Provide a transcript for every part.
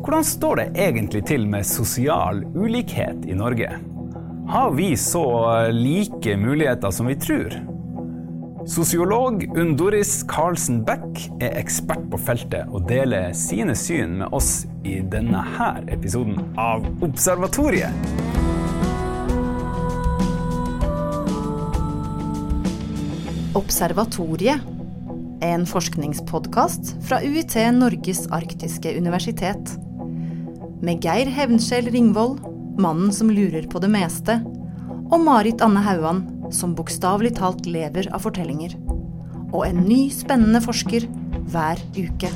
Hvordan står det egentlig til med sosial ulikhet i Norge? Har vi så like muligheter som vi tror? Sosiolog Unn Doris Karlsen Beck er ekspert på feltet og deler sine syn med oss i denne her episoden av Observatoriet. Observatoriet er en forskningspodkast fra UiT Norges arktiske universitet. Med Geir Hevnskjell Ringvold, mannen som lurer på det meste, og Marit Anne Hauan, som bokstavelig talt lever av fortellinger. Og en ny, spennende forsker hver uke.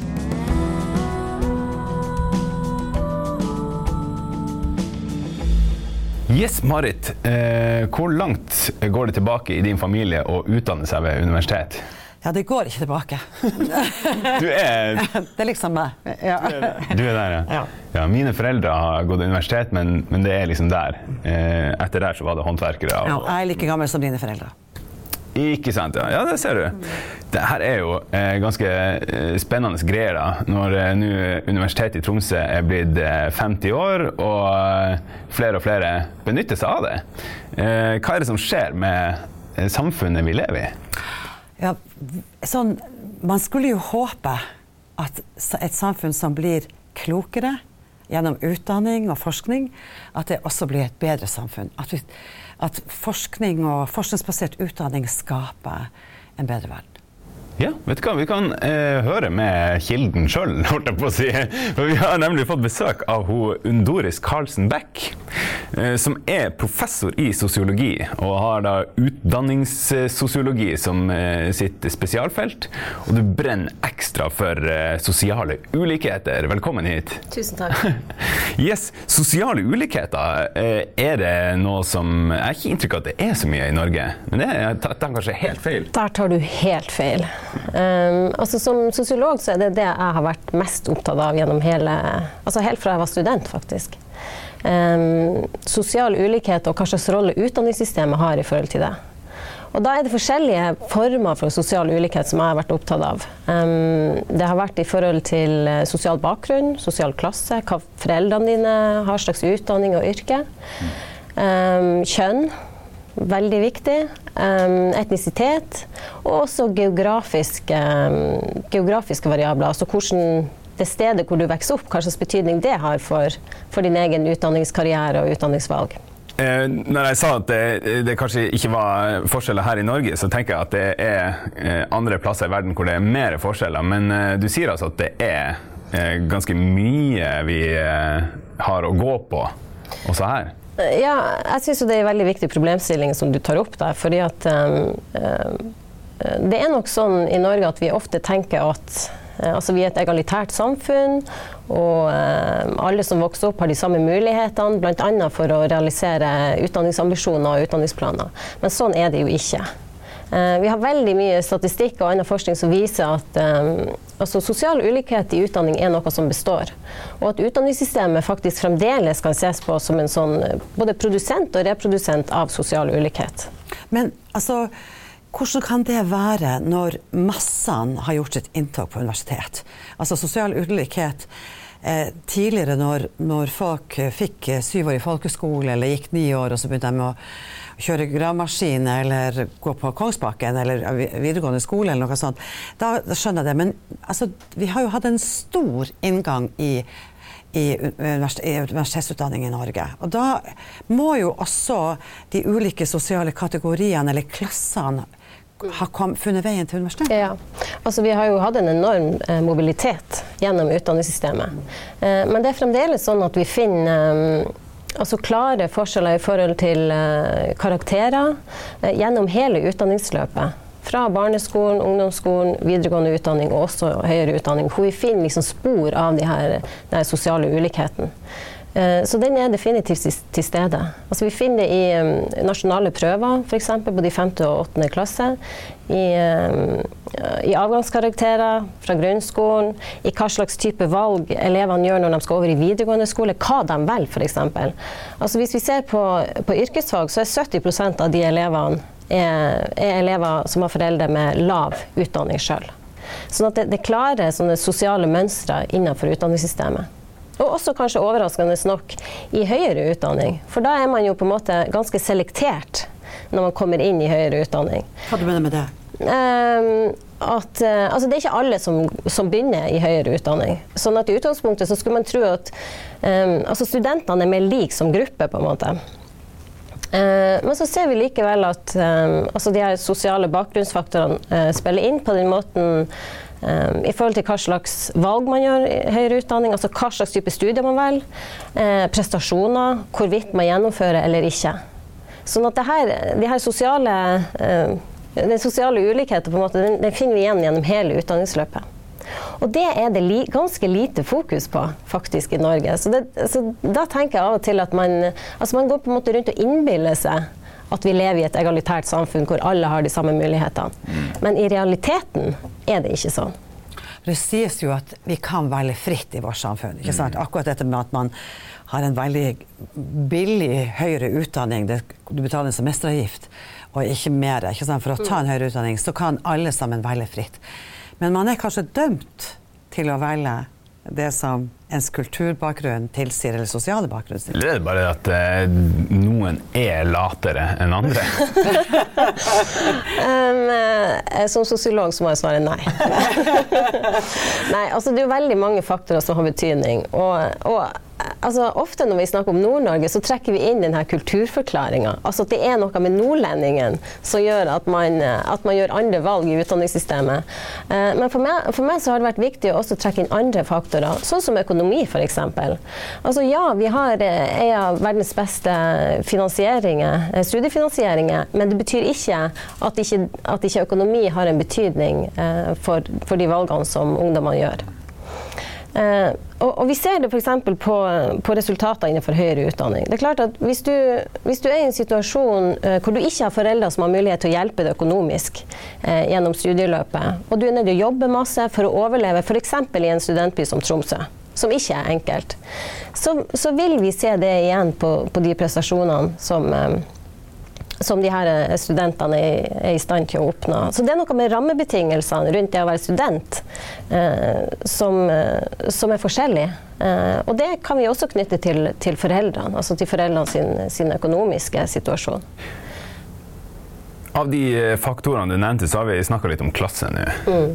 Yes, Marit. Eh, hvor langt går det tilbake i din familie å utdanne seg ved universitet? Ja, det går ikke tilbake. Du er Det er liksom meg. Ja. Du er der, ja. Ja. ja mine foreldre har gått universitet, men, men det er liksom der. Eh, etter der så var det håndverkere. Ja, jeg er like gammel som dine foreldre. Ikke sant, ja. ja. Det ser du. Det her er jo eh, ganske eh, spennende greier. da. Når eh, nå Universitetet i Tromsø er blitt eh, 50 år, og eh, flere og flere benytter seg av det. Eh, hva er det som skjer med eh, samfunnet vi lever i? Ja, sånn, man skulle jo håpe at et samfunn som blir klokere gjennom utdanning og forskning, at det også blir et bedre samfunn. At, vi, at forskning og forskningsbasert utdanning skaper en bedre verden. Ja, vet du hva? Vi kan eh, høre med kilden sjøl, holdt jeg på å si. For vi har nemlig fått besøk av hun Undoris Carlsen Beck, eh, som er professor i sosiologi, og har da utdanningssosiologi som eh, sitt spesialfelt. Og du brenner ekstra for eh, sosiale ulikheter. Velkommen hit. Tusen takk. Yes, Sosiale ulikheter, eh, er det noe som Jeg har ikke inntrykk av at det er så mye i Norge, men det er, tar tar kanskje helt feil? Der tar du helt feil. Um, altså Som sosiolog så er det det jeg har vært mest opptatt av gjennom hele Altså helt fra jeg var student, faktisk. Um, sosial ulikhet og hva slags rolle utdanningssystemet har i forhold til det. Og da er det forskjellige former for sosial ulikhet som jeg har vært opptatt av. Um, det har vært i forhold til eh, sosial bakgrunn, sosial klasse, hva foreldrene dine har slags utdanning og yrke. Um, kjønn, veldig viktig. Etnisitet. Og også geografiske, geografiske variabler. Altså hvordan det stedet hvor du vokser opp, hva slags betydning det har for, for din egen utdanningskarriere og utdanningsvalg. Eh, når jeg sa at det, det kanskje ikke var forskjeller her i Norge, så tenker jeg at det er eh, andre plasser i verden hvor det er mer forskjeller. Men eh, du sier altså at det er ganske mye vi har å gå på også her. Ja, jeg syns det er en veldig viktig problemstilling som du tar opp der. fordi at um, det er nok sånn i Norge at vi ofte tenker at eh, altså vi er et egalitært samfunn, og eh, alle som vokser opp har de samme mulighetene, bl.a. for å realisere utdanningsambisjoner og utdanningsplaner. Men sånn er det jo ikke. Eh, Vi har veldig mye statistikk og annen forskning som viser at um, altså sosial ulikhet i utdanning er noe som består. Og at utdanningssystemet faktisk fremdeles kan ses på som en sånn både produsent og reprodusent av sosial ulikhet. Men altså, hvordan kan det være når massene har gjort sitt inntog på universitet? Altså sosial ulikhet eh, Tidligere når, når folk eh, fikk eh, syv år i folkeskole eller gikk ni år, og så begynte de å kjøre gravemaskin eller gå på Kongsbakken eller videregående skole eller noe sånt, da, skjønner jeg det. Men altså, vi har jo hatt en stor inngang i i univers- i universitetsutdanning i Norge. Og da må jo også de ulike sosiale kategoriene eller klassene ha kom, funnet veien til universitetet. Ja, altså Vi har jo hatt en enorm eh, mobilitet gjennom utdanningssystemet. Eh, men det er fremdeles sånn at vi finner eh, altså klare forskjeller i forhold til eh, karakterer eh, gjennom hele utdanningsløpet. Fra barneskolen, ungdomsskolen, videregående utdanning og også høyere utdanning. Hvor vi finner liksom spor av de her, den sosiale ulikheten. Eh, Så den er definitivt til- stede. Altså vi finner det i nasjonale prøver, f.eks. på de 5. og 8. klasse. I, I avgangskarakterer fra grunnskolen. I hva slags type valg elevene gjør når de skal over i videregående skole. Hva de velger, f.eks. Altså hvis vi ser på, på yrkesfag, så er 70% av de elevene er, er elever som har foreldre med lav utdanning sjøl. Sånn at det, det klarer sosiale mønstre innenfor utdanningssystemet. Og også kanskje overraskende nok i høyere utdanning. For da er man jo på en måte ganske selektert når man kommer inn i høyere utdanning. Hva du mener med det? Um, at, uh, altså det er ikke alle som, som, begynner i høyere utdanning. Sånn at i utgangspunktet så skulle man tro at um, altså studentene er mer like som gruppe, på en måte. Uh, men så ser vi likevel at um, altså de her sosiale bakgrunnsfaktorene uh, spiller inn på den måten i forhold til hva slags valg man gjør i høyere utdanning, altså hva slags type studier man velger, prestasjoner, hvorvidt man gjennomfører eller ikke. Sånn at det her, de her sosiale den sosiale ulikheten på en måte, den, den, finner vi igjen gjennom hele utdanningsløpet. Og det er det li, ganske lite fokus på faktisk i Norge. Så, det, så, da tenker jeg av og til at man, altså man går på en måte rundt og innbiller seg at vi lever i et egalitært samfunn hvor alle har de samme mulighetene. Men i realiteten er det ikke sånn. Det sies jo at vi kan velge fritt i vårt samfunn. ikke sant? Akkurat dette med at man har en veldig billig høyere utdanning, det, du betaler en semesteravgift og ikke mer. Ikke For å ta en høyere utdanning så kan alle sammen velge fritt. Men man er kanskje dømt til å velge det som ens kulturbakgrunn tilsier, eller sosiale bakgrunn tilsier. Det er bare at eh, noen er latere enn andre. um, eh, som sosiolog så må jeg svare nei. nei, altså det er jo veldig mange faktorer som har betydning. Og, og altså, ofte når vi snakker om Nord-Norge, så trekker vi inn denne kulturforklaringa. Altså at det er noe med nordlendingen som gjør at man, at man gjør andre valg i utdanningssystemet. Eh, men for meg, for meg, så har det vært viktig å også trekke inn andre faktorer, sånn som økonomi f.eks. Altså ja, vi har eh, en av verdens beste eh, studiefinansieringer, men det betyr ikke at ikke, at ikke økonomi har en betydning for, for de valgene som ungdommene gjør. Uh, og, og, vi ser det f.eks. På, på resultater innenfor høyere utdanning. Det er klart at Hvis du, hvis du er i en situasjon eh, hvor du ikke har foreldre som har mulighet til å hjelpe deg økonomisk eh, gjennom studieløpet, og du er nødt til å jobbe masse for å overleve f.eks. i en studentby som Tromsø, som ikke er enkelt, så, så vil vi se det igjen på, på de prestasjonene som som de her eh, studentene er, i stand til å oppnå. Så det er noe med rammebetingelsene rundt det å være student eh, som, eh, som, er forskjellig. Eh, og det kan vi også knytte til, til foreldrene, altså til foreldrene sin, sin, økonomiske situasjon. Av de eh, faktorene du nevnte, så har vi snakka litt om klasse nå. Mm.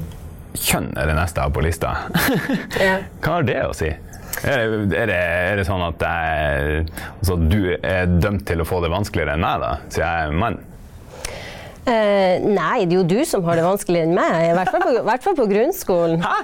Kjønn er det neste jeg har på lista. Hva har det å si? Er det, er det, er det sånn at jeg, altså, du er dømt til å få det vanskeligere enn meg, da, siden jeg er mann? Uh, nei, det er jo du som har det vanskeligere enn meg. I hvert fall på, hvert fall på grunnskolen. Hæ?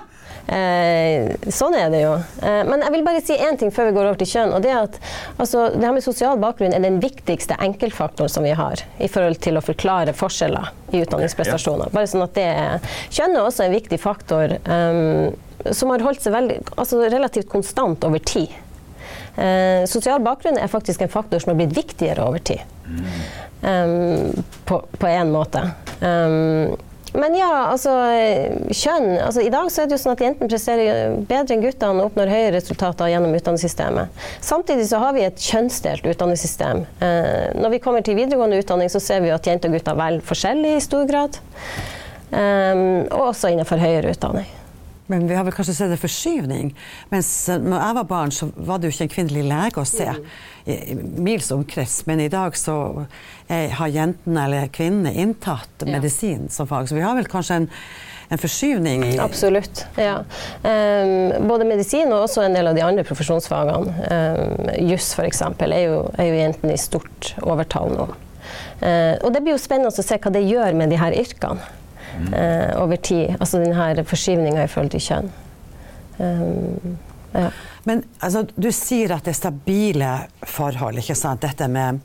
Uh, sånn er det jo. Eh, men jeg vil bare si én ting før vi går over til kjønn. og Det er at altså, det her med sosial bakgrunn er den viktigste enkeltfaktoren som vi har i forhold til å forklare forskjeller i utdanningsprestasjoner. Bare sånn at det er, Kjønn er også en viktig faktor. Um, som har holdt seg veldig, altså relativt konstant over tid. Eh, sosial bakgrunn er faktisk en faktor som har blitt viktigere over tid. Um, på, på en måte. Um, men ja, altså kjønn altså, I dag så er det jo sånn at jentene presterer bedre enn guttene og oppnår høyere resultater gjennom utdanningssystemet. Samtidig så har vi et kjønnsdelt utdanningssystem. Eh, når vi kommer til videregående utdanning, så ser vi at jenter og gutter velger forskjellig i stor grad. Um, og også innenfor høyere utdanning. Men vi har vel kanskje sett en forskyvning. Mens når jeg var barn, så var det jo ikke en kvinnelig lege å se i mils omkrets. Men i dag så er, har jentene eller kvinnene inntatt medisin som fag. Så vi har vel kanskje en, en forskyvning i Absolutt. Ja. Um, både medisin og også en del av de andre profesjonsfagene. Um, Juss f.eks. Er, jo, er jo jentene i stort overtall nå. Uh, og det blir jo spennende å se hva det gjør med de her yrkene uh, over tid. Altså denne forskyvninga i forhold til kjønn. Um, ja. Men altså, du sier at det er stabile forhold, ikke sant. Dette med,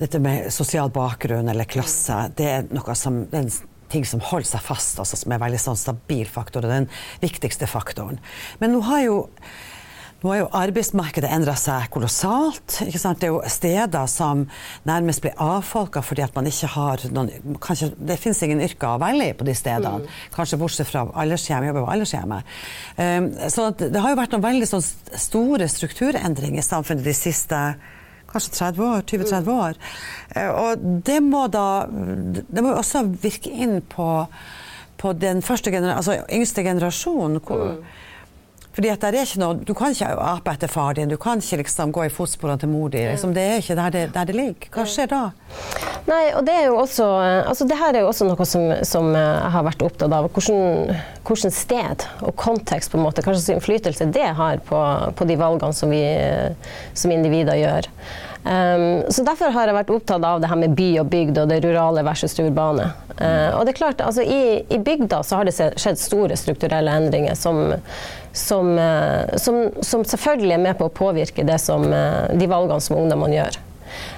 dette med sosial bakgrunn eller klasse, det er noe som det er en ting som holder seg fast, altså, som er en veldig sånn stabil faktor, og den viktigste faktoren. Men nå har jo nå har jo arbeidsmarkedet endra seg kolossalt. Ikke sant? Det er jo steder som nærmest blir avfolka fordi at man ikke har noen kanskje, Det finnes ingen yrker å velge i på de stedene. Mm. Kanskje bortsett fra aldershjem, jobber på aldershjemmet. Um, så det har jo vært noen veldig sånn store strukturendringer i samfunnet de siste kanskje 30 år, 20-30 år. Uh, og det må da Det må også virke inn på, på den første gener altså yngste generasjonen. Hvor, mm Fordi at der er ikke noe, Du kan ikke ape etter far din, du kan ikke liksom gå i fotsporene til mor di. Liksom, det er ikke der det, der det ligger. Hva skjer da? Nei, og det er jo også altså det her er jo også noe som, som jeg har vært opptatt av. Hvordan, hvordan sted og kontekst, på en måte, hva slags innflytelse det har på, på de valgene som vi som individer gjør. Um, så Derfor har jeg vært opptatt av det her med by og bygd og det rurale versus det urbane. Uh, og det er klart, altså I, i bygda så har det skjedd store strukturelle endringer som, som, uh, som, som selvfølgelig er med på å påvirke som, uh, de valgene som ungdommene gjør.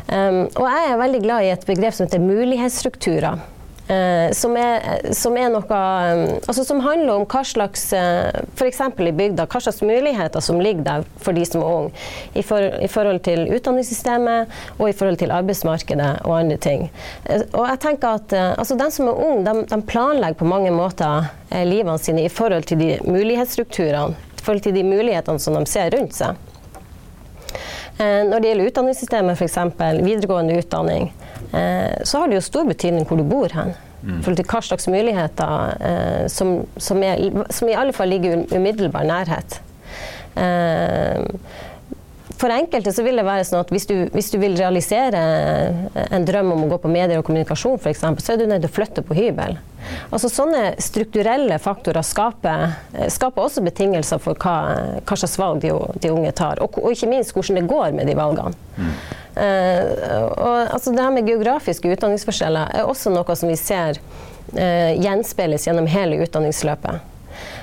Um, og jeg er veldig glad i et begrep som heter mulighetsstrukturer. Uh, som, er, som, er, noe um, altså Som handler om hva slags uh, F.eks. i bygda, hva slags muligheter som ligger der for de som er unge. I, for, I, forhold til utdanningssystemet og i forhold til arbeidsmarkedet og andre ting. Uh, og jeg tenker at altså De som er unge, de, de planlegger på mange måter livene sine i forhold til de mulighetsstrukturene. I forhold til de mulighetene som de ser rundt seg. Når det gjelder utdanningssystemet, f.eks. videregående utdanning, Eh, så har det jo stor betydning hvor du bor hen. Mm. For hva slags muligheter eh, som, som, er, som, i alle fall ligger i umiddelbar nærhet. For enkelte så vil det være sånn at hvis du, hvis du, vil realisere en drøm om å gå på medier og kommunikasjon f.eks., så er du nødt til å flytte på hybel. Altså Sånne strukturelle faktorer skaper, skaper også betingelser for hva, hva slags valg de, de unge tar, og, og, ikke minst hvordan det går med de valgene. Mm. Uh, og, altså, det her med geografiske utdanningsforskjeller er også noe som vi ser uh, gjenspeiles gjennom hele utdanningsløpet.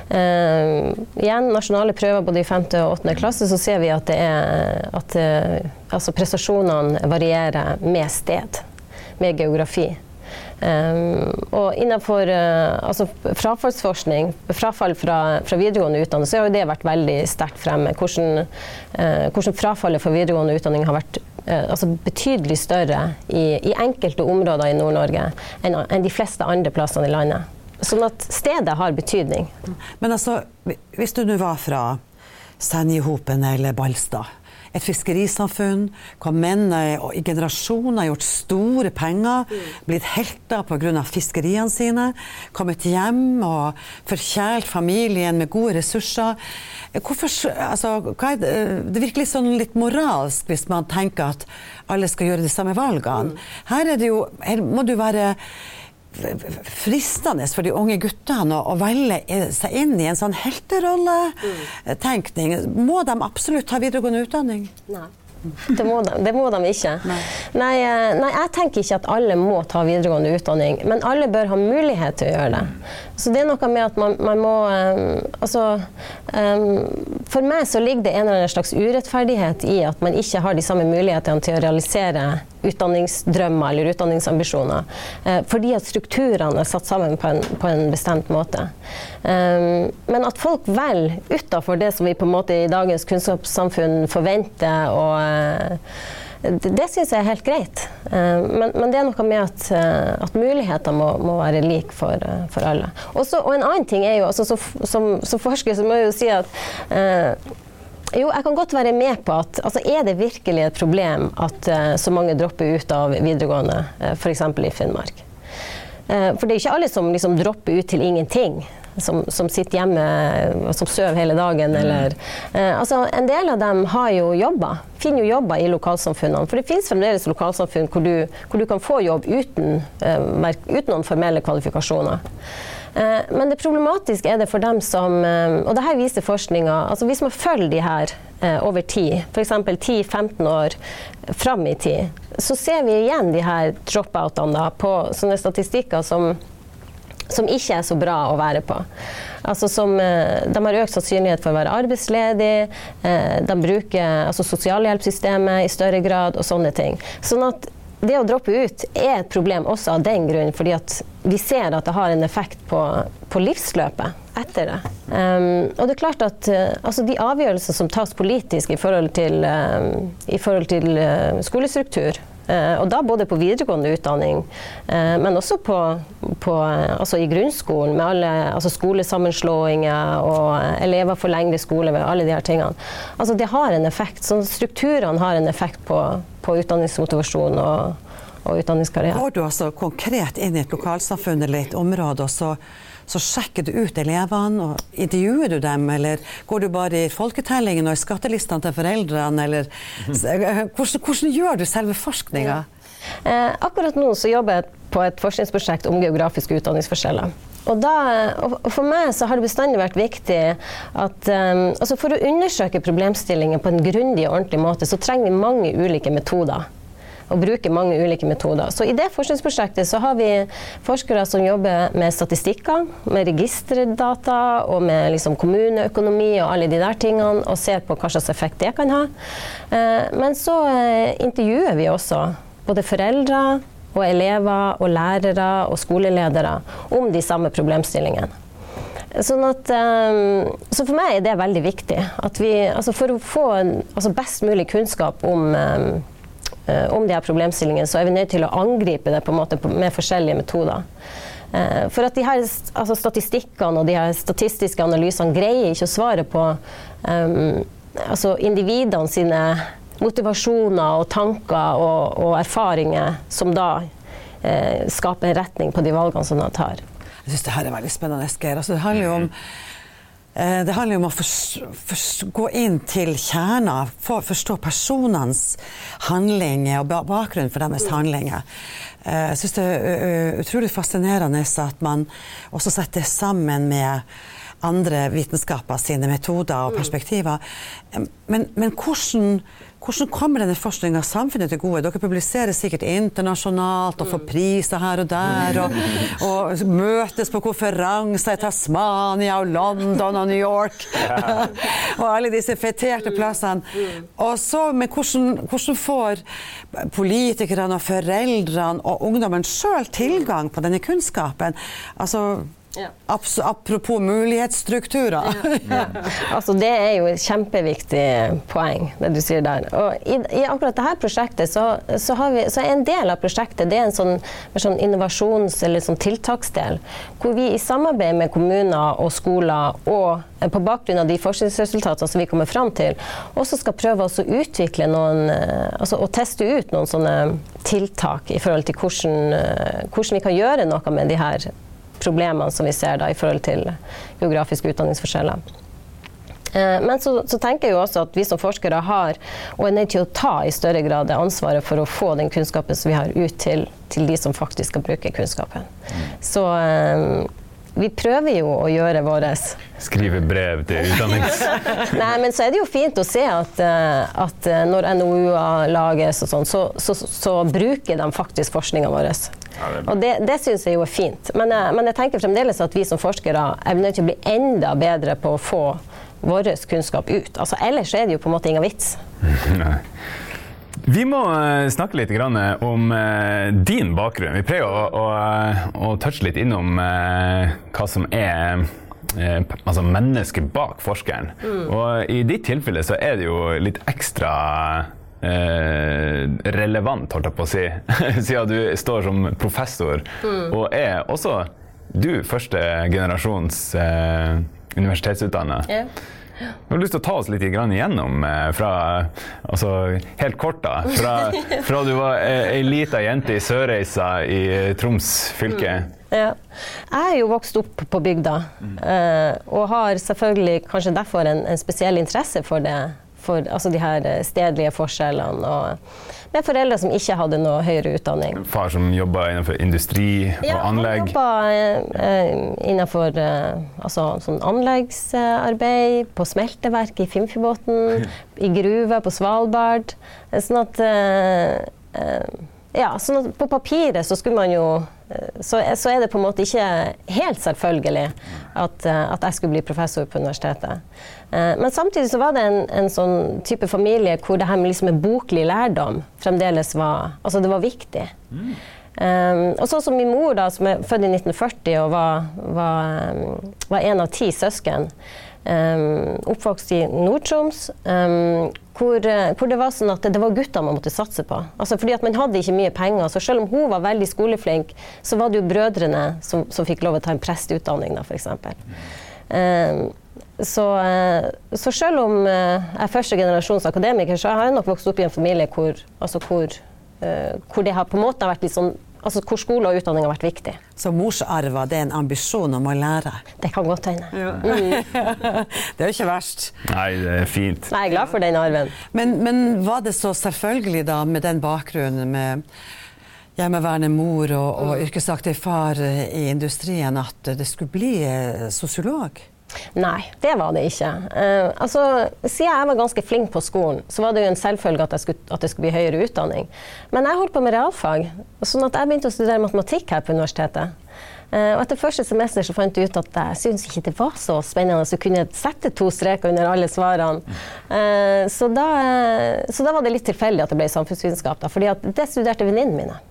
Uh, igjen, nasjonale prøver både i 5. og 8. klasse, så ser vi at, er, at altså prestasjonene varierer med sted, med geografi. Um, og innenfor uh, altså frafallsforskning, frafall fra, fra videregående utdanning, så har jo det vært veldig sterkt fremme. Hvordan, uh, hvordan frafallet for videregående utdanning har vært uh, altså betydelig større i, i, enkelte områder i Nord-Norge enn, enn de fleste andre plassene i landet. Sånn at stedet har betydning. Men altså, hvis du nå var fra Senjehopen eller Balstad et fiskerisamfunn hvor menn i generasjoner har gjort store penger, blitt helter pga. fiskeriene sine, kommet hjem og forkjælt familien med gode ressurser. Hvorfor, altså, det? det virker litt sånn litt moralsk hvis man tenker at alle skal gjøre de samme valgene. Her, er det jo, her må du være fristende for de unge guttene å, velge seg inn i en sånn helterolletenkning. Må de absolutt ha videregående utdanning? Nei. Det må de, det må de ikke. Nei. Nei, eh, nei. jeg tenker ikke at alle må ta videregående utdanning, men alle bør ha mulighet til å gjøre det. Så det er noe med at man, man må um, Altså For meg så ligger det en eller annen slags urettferdighet i at man ikke har de samme mulighetene til å realisere utdanningsdrømmer eller utdanningsambisjoner. Uh, fordi at strukturene er satt sammen på en, på en bestemt måte. Um, men at folk velger utafor det som vi på en måte i dagens kunnskapssamfunn forventer og uh, det, syns jeg er helt greit. Eh, men, men, det er noe med at, eh, at muligheter må, må, være like for, eh, for alle. Også, og en annen ting er jo, altså, så, som, som, forsker så må jeg jo si at uh, jo, jeg kan godt være med på at altså, Er det virkelig et problem at uh, så mange dropper ut av videregående, uh, f.eks. i Finnmark? Uh, for det er ikke alle som liksom, dropper ut til ingenting som, som sitter hjemme og som sover hele dagen. Mm. Eller, eh, altså, en del av dem har jo jobber, finner jo jobber i lokalsamfunnene. For det finnes fremdeles lokalsamfunn hvor du, hvor du kan få jobb uten, eh, uten noen formelle kvalifikasjoner. Eh, men det problematiske er det for dem som eh, Og det her viser forskninga. Altså hvis man følger de her eh, over tid, f.eks. 10-15 år fram i tid, så ser vi igjen de her drop-outene på sånne statistikker som som ikke er så bra å være på. Altså som, eh, de har økt sannsynlighet for å være arbeidsledig, eh, de bruker altså sosialhjelpssystemet i større grad og sånne ting. Sånn at det å droppe ut er et problem også av den grunn, fordi vi ser at det har en effekt på, på livsløpet etter det. Um, og det er klart at uh, altså de avgjørelsene som tas politisk i forhold til, uh, i forhold til uh, skolestruktur, og da både på videregående utdanning, eh, men også på, på, altså i grunnskolen med alle altså skolesammenslåinger og elever for lengre skole ved alle de her tingene. Altså det har en effekt. Så strukturene har en effekt på, på utdanningsmotivasjon og, og utdanningskarriere. Går du altså konkret inn i et lokalsamfunn eller et område, og så så sjekker du ut elevene, og intervjuer du dem, eller går du bare i folketellingen og i skattelistene til foreldrene, eller hvordan, hvordan gjør du selve forskninga? Eh, akkurat nå så jobber jeg på et forskningsprosjekt om geografiske utdanningsforskjeller. Og, da, og for meg så har det bestandig vært viktig at um, altså For å undersøke problemstillinger på en grundig og ordentlig måte, så trenger vi mange ulike metoder. Og bruker mange ulike metoder. Så I det forskningsprosjektet så har vi forskere som jobber med statistikker, med registerdata og med liksom kommuneøkonomi og alle de der tingene, og ser på hva slags effekt det kan ha. Uh, men så uh, intervjuer vi også både foreldre og elever og lærere og skoleledere om de samme problemstillingene. Sånn at, um, så for meg er det veldig viktig. Vi, altså for å få altså best mulig kunnskap om, om de her problemstillingene, så er vi nødt til å angripe det på en måte med forskjellige metoder. Uh, for at de her altså statistikkene og de her statistiske analysene greier ikke å svare på um, altså individene sine motivasjoner og tanker og, og erfaringer som da eh, skaper en retning på de valgene som de tar. Jeg syns det her er veldig spennende, Geir. Altså, det handler jo om eh, det handler om å gå inn til kjerna, for, forstå personenes handlinger og bakgrunnen for deres handlinger. Eh, jeg syns det er utrolig fascinerende at man også setter det sammen med andre vitenskaper sine metoder og perspektiver. Men, men hvordan hvordan kommer denne forskninga samfunnet til gode? Dere publiserer sikkert internasjonalt og får priser her og der. Og, og møtes på konferanser i Tasmania og London og New York. og alle disse feterte plassene. Og så, Men hvordan, hvordan får politikerne og foreldrene og ungdommen sjøl tilgang på denne kunnskapen? Altså ja. Apropos mulighetsstrukturer. Ja. altså det er jo et kjempeviktig poeng, det du sier der. Og i, i akkurat dette prosjektet så, så, vi, så, er en del av prosjektet det er en sånn, sånn innovasjons- eller sånn tiltaksdel, hvor vi i samarbeid med kommuner og skoler og på bakgrunn av de forskningsresultatene som vi kommer fram til, også skal prøve å utvikle noen eh, altså å teste ut noen sånne tiltak i forhold til hvordan, eh, hvordan vi kan gjøre noe med de her problemene som vi ser da, i forhold til geografiske utdanningsforskjeller. Eh, men så, så, tenker jeg jo også at vi som forskere har, og er nødt til å ta i større grad ansvaret for å få den kunnskapen som vi har, ut til, til de som faktisk skal bruke kunnskapen. Så um, vi prøver jo å gjøre vårt Skrive brev til utdannings... Nei, men så er det jo fint å se at, eh, at når NOU-er lages og sånn, så, så, så, bruker de faktisk forskninga vår. Og det, det syns jeg jo er fint. Men jeg, men jeg, tenker fremdeles at vi som forskere er nødt til å bli enda bedre på å få vår kunnskap ut. Altså, ellers er det jo på en måte ingen vits. Vi må eh, snakke litt om eh, din bakgrunn. Vi pleier å, å, å touche litt innom eh, hva som er altså mennesket bak forskeren. Mm. Og i ditt tilfelle så er det jo litt ekstra eh, relevant, holdt jeg på å si, siden du står som professor mm. og er også du første generasjons eh, universitetsutdanna. Yeah. Jeg har lyst til å ta oss litt igjennom eh, fra altså, helt kort da, fra, fra du var ei lita jente i Sørreisa i Troms fylke. Mm. Ja. Jeg er jo vokst opp på bygda, mm. og har selvfølgelig kanskje derfor en, en spesiell interesse for det for altså de her eh, stedlige forskjellene. og med foreldre som ikke hadde noe høyere utdanning. Far som jobba innenfor industri og ja, anlegg? Ja, han jobba eh, innenfor eh, altså, sånn anleggsarbeid, på smelteverk i Finnfjordbotn, i gruva på Svalbard. Sånn at eh, ja, sånn at på papiret så skulle man jo så, så, er det på en måte ikke helt selvfølgelig at, at jeg skulle bli professor på universitetet. Eh, men samtidig så var det en, en sånn type familie hvor det her med liksom boklig lærdom fremdeles var Altså det var viktig. Mm. Um, og sånn som min mor, da, som er født i 1940 og var, var, var en av ti søsken, um, oppvokst i Nord-Troms, um, hvor, hvor, det var sånn at det var gutter man måtte satse på. Altså fordi at Man hadde ikke mye penger. så Selv om hun var veldig skoleflink, så var det jo brødrene som, som fikk lov å ta en presteutdanning, da, f.eks. Um, så, eh, så, selv om eh, jeg er første generasjons akademiker, så har jeg nok vokst opp i en familie hvor, altså hvor, eh, hvor det har på en måte vært litt sånn altså hvor skole og utdanning har vært viktig. Så morsarva, det er en ambisjon om å lære? Det kan godt hende. det er jo ikke verst. Nei, det er fint. Nei, jeg er glad for den arven. Men, men var det så selvfølgelig da, med den bakgrunnen med hjemmeværende mor og, og yrkesaktiv far i industrien, at det skulle bli eh, sosiolog? Nei, det var det ikke. Uh, altså, siden jeg var ganske flink på skolen, så var det jo en selvfølge at, at det skulle bli høyere utdanning. Men jeg holdt på med realfag, sånn at jeg begynte å studere matematikk her på universitetet. Uh, og etter første semester så fant jeg ut at jeg syntes ikke det var så spennende å kunne sette to streker under alle svarene. Uh, så, da, så, da, var det litt tilfeldig at det ble samfunnsvitenskap, da, fordi det studerte venninnene mine.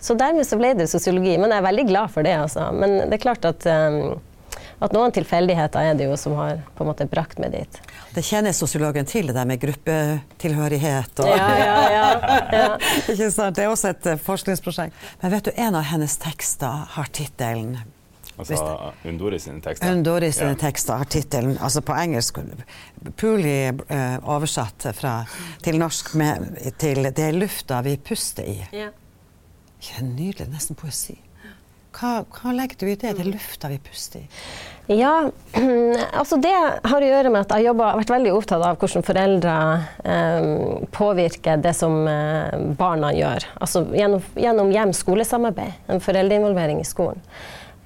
Så dermed så ble det sosiologi. Men jeg er veldig glad for det, altså. Men det er klart at um, at noen tilfeldigheter er det jo som har på en måte brakt meg dit. Det kjenner sosiologen til, det der med gruppetilhørighet og ja, ja, ja, ja. Ikke sant? Det er også et uh, forskningsprosjekt. Men vet du, en av hennes tekster har tittelen Altså Undori sine tekster? Undori sine ja. tekster har tittelen, altså på engelsk pulig uh, oversatt fra, til norsk med, til 'Det er lufta vi puster i'. Ja. Ikke nydelig? Nesten poesi. Hva, hva, legger du i det? Det er lufta vi puster i? Ja, altså det har å gjøre med at jeg har vært veldig opptatt av hvordan foreldre eh, påvirker det som eh, barna gjør. Altså gjennom, gjennom hjem-skolesamarbeid, en foreldreinvolvering i skolen.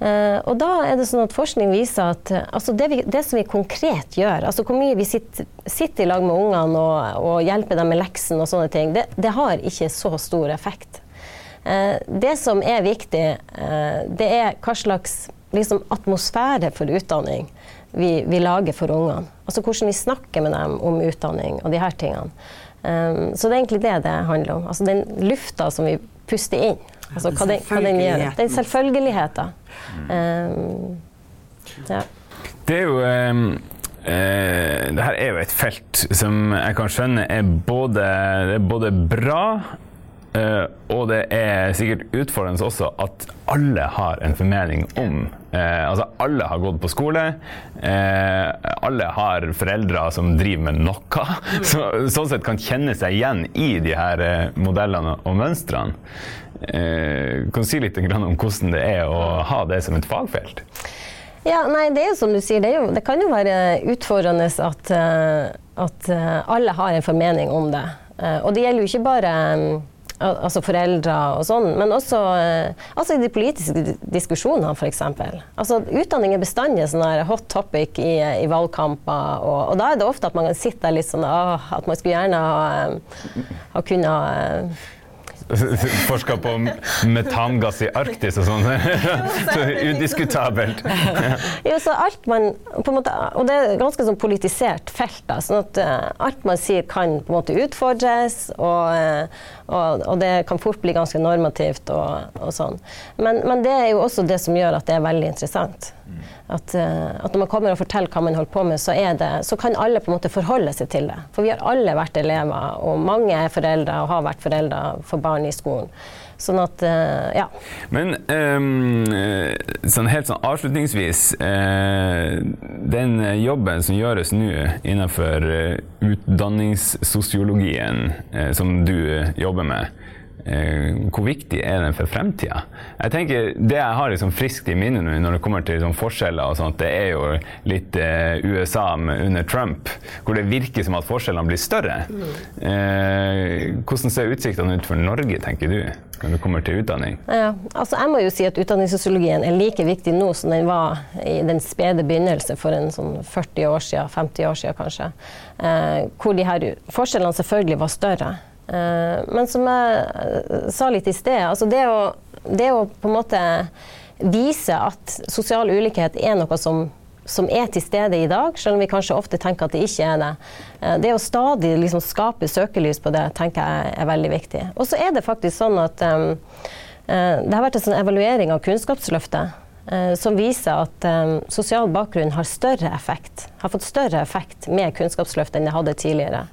Eh, og da er det sånn at Forskning viser at uh, altså det, vi, det, som vi konkret gjør, altså hvor mye vi sitter, sitter i lag med ungene og, og, hjelper dem med leksen og sånne ting, det, det har ikke så stor effekt. Eh, det som er viktig, eh, det er hva slags liksom, atmosfære for utdanning vi, vi, lager for ungene. Altså hvordan vi snakker med dem om utdanning og de her tingene. Um, så det er egentlig det det handler om. Altså den lufta som vi puster inn. Altså hva den, hva den gjør. Den selvfølgeligheten. Um, ja. Det er jo um Uh, det her er jo et felt som jeg kan skjønne er både, er både bra Uh, og det er sikkert utfordrende også at alle har en formening om uh, Altså alle har gått på skole. Uh, alle har foreldre som driver med noe. Så, sånn sett kan kjenne seg igjen i de her modellene og mønstrene. kan du si litt om hvordan det er å ha det som et fagfelt? Ja, nei, Det er jo som du sier, det, jo, det kan jo være utfordrende at, at alle har en formening om det. og det gjelder jo ikke bare um, altså foreldre og sånn, men også eh, altså i de politiske diskusjonene f.eks. Altså, utdanning er bestandig sånn hot topic i, i valgkamper, og, og, da er det ofte at man kan sitte der litt sånn at man skulle gjerne ha, eh, ha kunnet eh, Forska på metangass i Arktis og sånn. så udiskutabelt. jo, så alt man, måte, og det er ganske sånn politisert felt. Da, sånn at alt man sier kan på en måte utfordres. og og, og, det kan fort bli ganske normativt og, og sånn. Men, men, det er jo også det som gjør at det er veldig interessant. At, uh, at, når man kommer og forteller hva man holder på med, så, det, så, kan alle på en måte forholde seg til det. For vi har alle vært elever, og mange er foreldre og har vært foreldre for barn i skolen. Sånn at, uh, ja. Men um, sånn helt sånn avslutningsvis. Uh, den jobben som gjøres nå innenfor utdanningssosiologien, uh, som du jobber med, hvor viktig er den for fremtida? Jeg tenker, Det jeg har liksom friskt i minnet nå når det kommer til liksom forskjeller, og sånt, det er jo litt USA under Trump, hvor det virker som at forskjellene blir større. Mm. hvordan ser utsiktene ut for Norge, tenker du? når det kommer til utdanning? Ja, altså jeg må jo si at Utdanningssosiologien er like viktig nå som den var i den spede begynnelse for en sånn 40 år siden, 50 år siden kanskje. Eh, hvor de her forskjellene selvfølgelig var større. Eh, men som jeg eh, sa litt i sted, altså det å, det å på en måte vise at sosial ulikhet er noe som som er til stede i dag, selv om vi kanskje ofte tenker at det ikke er det. Eh, det å stadig liksom skape søkelys på det, tenker jeg er veldig viktig. Og så er det faktisk sånn at um, det har vært en sånn evaluering av Kunnskapsløftet uh, som viser at um, sosial bakgrunn har større effekt, har fått større effekt med Kunnskapsløftet enn det hadde tidligere.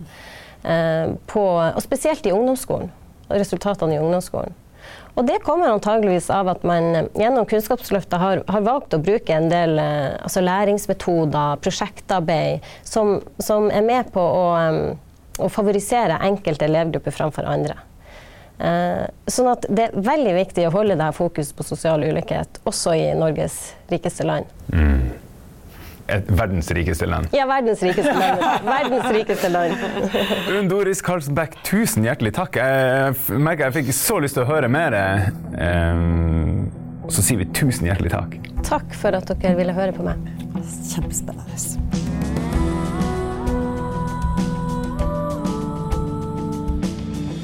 Uh, på, og spesielt i ungdomsskolen. Resultatene i ungdomsskolen. Og det kommer antageligvis av at man eh, gjennom Kunnskapsløftet har, har valgt å bruke en del eh, altså læringsmetoder, prosjektarbeid, som, som, er med på å, å favorisere enkelte elevgrupper framfor andre. Eh, sånn at det er veldig viktig å holde det her fokus på sosial ulikhet, også i Norges rikeste land. Et verdens rikeste land. Ja, verdens rikeste land. Verdens rikeste land. Unn Doris Karlsbæk, tusen hjertelig takk. Jeg merker jeg fikk så lyst til å høre mer. Um, så sier vi tusen hjertelig takk. Takk for at dere ville høre på meg. Kjempespennende.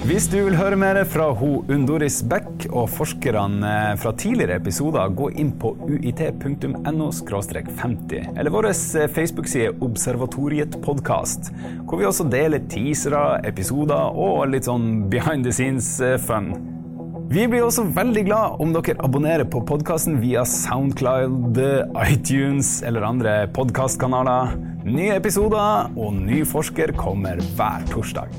Hvis du vil høre mer fra ho Unn Doris Beck og forskerne fra tidligere episoder, gå inn på uit.no 50, eller vår Facebook-side Observatoriet podkast, hvor vi også deler teasere, episoder og litt sånn behind the scenes-fun. Vi blir også veldig glad om dere abonnerer på podkasten via Soundcloud, iTunes eller andre podkastkanaler. Nye episoder og ny forsker kommer hver torsdag.